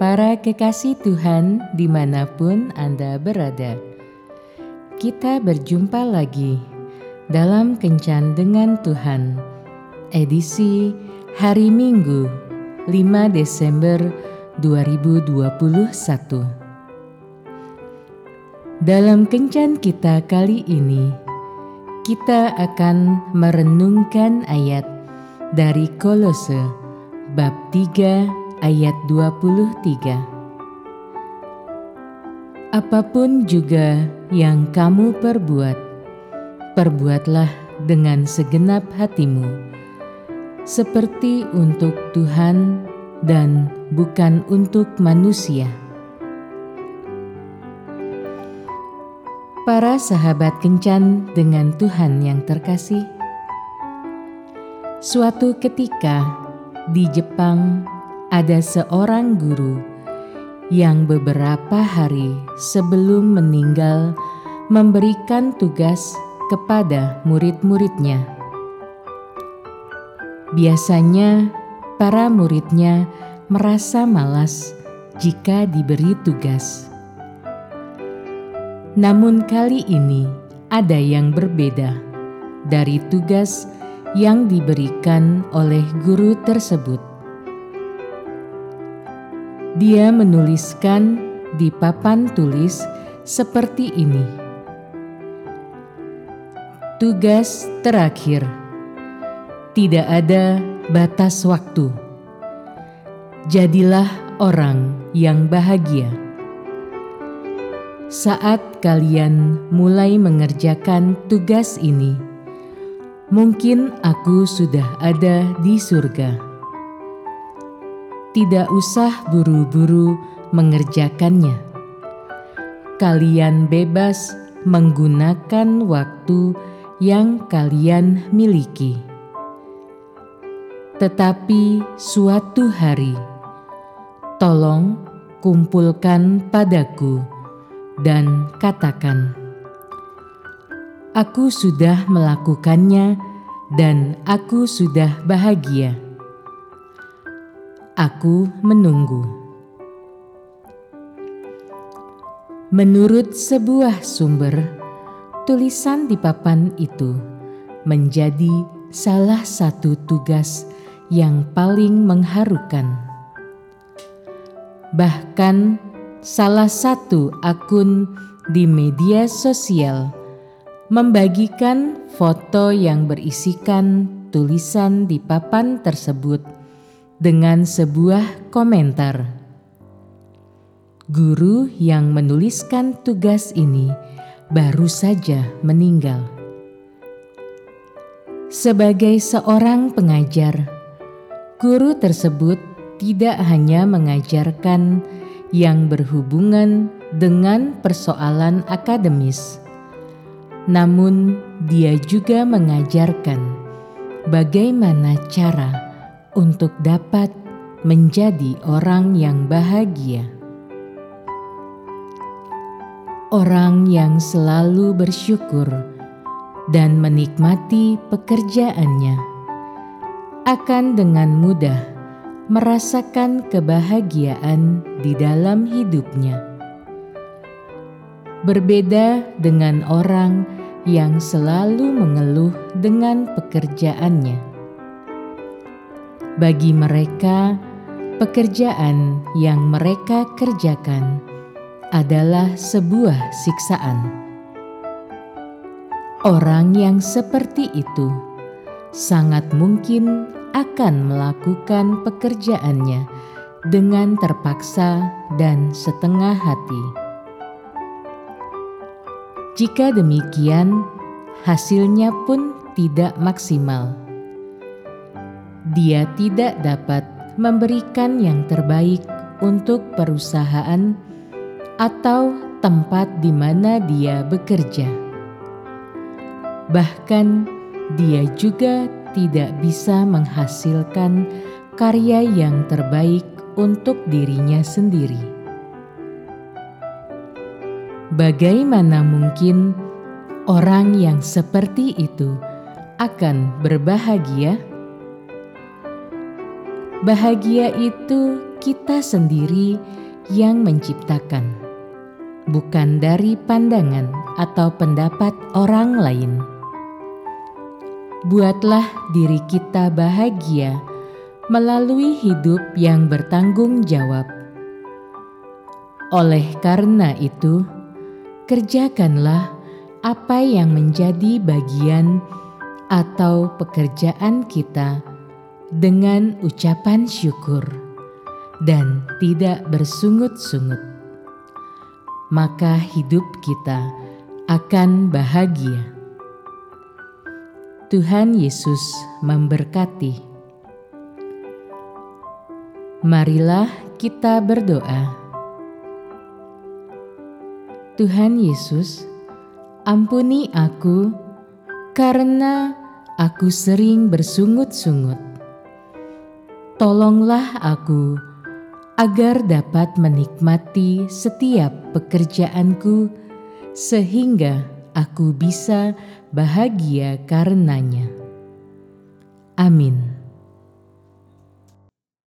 Para kekasih Tuhan di mana pun Anda berada, kita berjumpa lagi dalam Kencan dengan Tuhan, edisi hari Minggu 5 Desember 2021. Dalam Kencan kita kali ini, kita akan merenungkan ayat dari Kolose bab 3 ayat 23. Apa pun juga yang kamu perbuat, perbuatlah dengan segenap hatimu, seperti untuk Tuhan dan bukan untuk manusia. Para sahabat kencan dengan Tuhan yang terkasih, suatu ketika di Jepang ada seorang guru yang beberapa hari sebelum meninggal memberikan tugas kepada murid-muridnya. Biasanya, para muridnya merasa malas jika diberi tugas. Namun, kali ini ada yang berbeda dari tugas yang diberikan oleh guru tersebut. Dia menuliskan di papan tulis seperti ini: "Tugas terakhir, tidak ada batas waktu. Jadilah orang yang bahagia." Saat kalian mulai mengerjakan tugas ini, mungkin aku sudah ada di surga tidak usah buru-buru mengerjakannya. Kalian bebas menggunakan waktu yang kalian miliki, tetapi suatu hari tolong kumpulkan padaku dan katakan, "Aku sudah melakukannya, dan aku sudah bahagia." Aku menunggu. Menurut sebuah sumber, tulisan di papan itu menjadi salah satu tugas yang paling mengharukan. Bahkan, salah satu akun di media sosial membagikan foto yang berisikan tulisan di papan tersebut dengan sebuah komentar. Guru yang menuliskan tugas ini baru saja meninggal. Sebagai seorang pengajar, guru tersebut tidak hanya mengajarkan yang berhubungan dengan persoalan akademis, namun dia juga mengajarkan bagaimana cara untuk dapat menjadi orang yang bahagia. Orang yang selalu bersyukur dan menikmati pekerjaannya akan dengan mudah merasakan kebahagiaan di dalam hidupnya. Berbeda dengan orang yang selalu mengeluh dengan pekerjaannya bagi mereka, pekerjaan yang mereka kerjakan adalah sebuah siksaan. Orang yang seperti itu sangat mungkin akan melakukan pekerjaannya dengan terpaksa dan setengah hati. Jika demikian, hasilnya pun tidak maksimal dia tidak dapat memberikan yang terbaik untuk perusahaan atau tempat di mana dia bekerja. Bahkan, dia juga tidak bisa menghasilkan karya yang terbaik untuk dirinya sendiri. Bagaimana mungkin orang yang seperti itu akan berbahagia? Bahagia itu kita sendiri yang menciptakan, bukan dari pandangan atau pendapat orang lain. Buatlah diri kita bahagia melalui hidup yang bertanggung jawab. Oleh karena itu, kerjakanlah apa yang menjadi bagian atau pekerjaan kita dengan ucapan syukur dan tidak bersungut-sungut, maka hidup kita akan bahagia. Tuhan Yesus memberkati. Marilah kita berdoa. Tuhan Yesus, ampuni aku karena aku sering bersungut-sungut. Tolonglah aku agar dapat menikmati setiap pekerjaanku, sehingga aku bisa bahagia karenanya. Amin.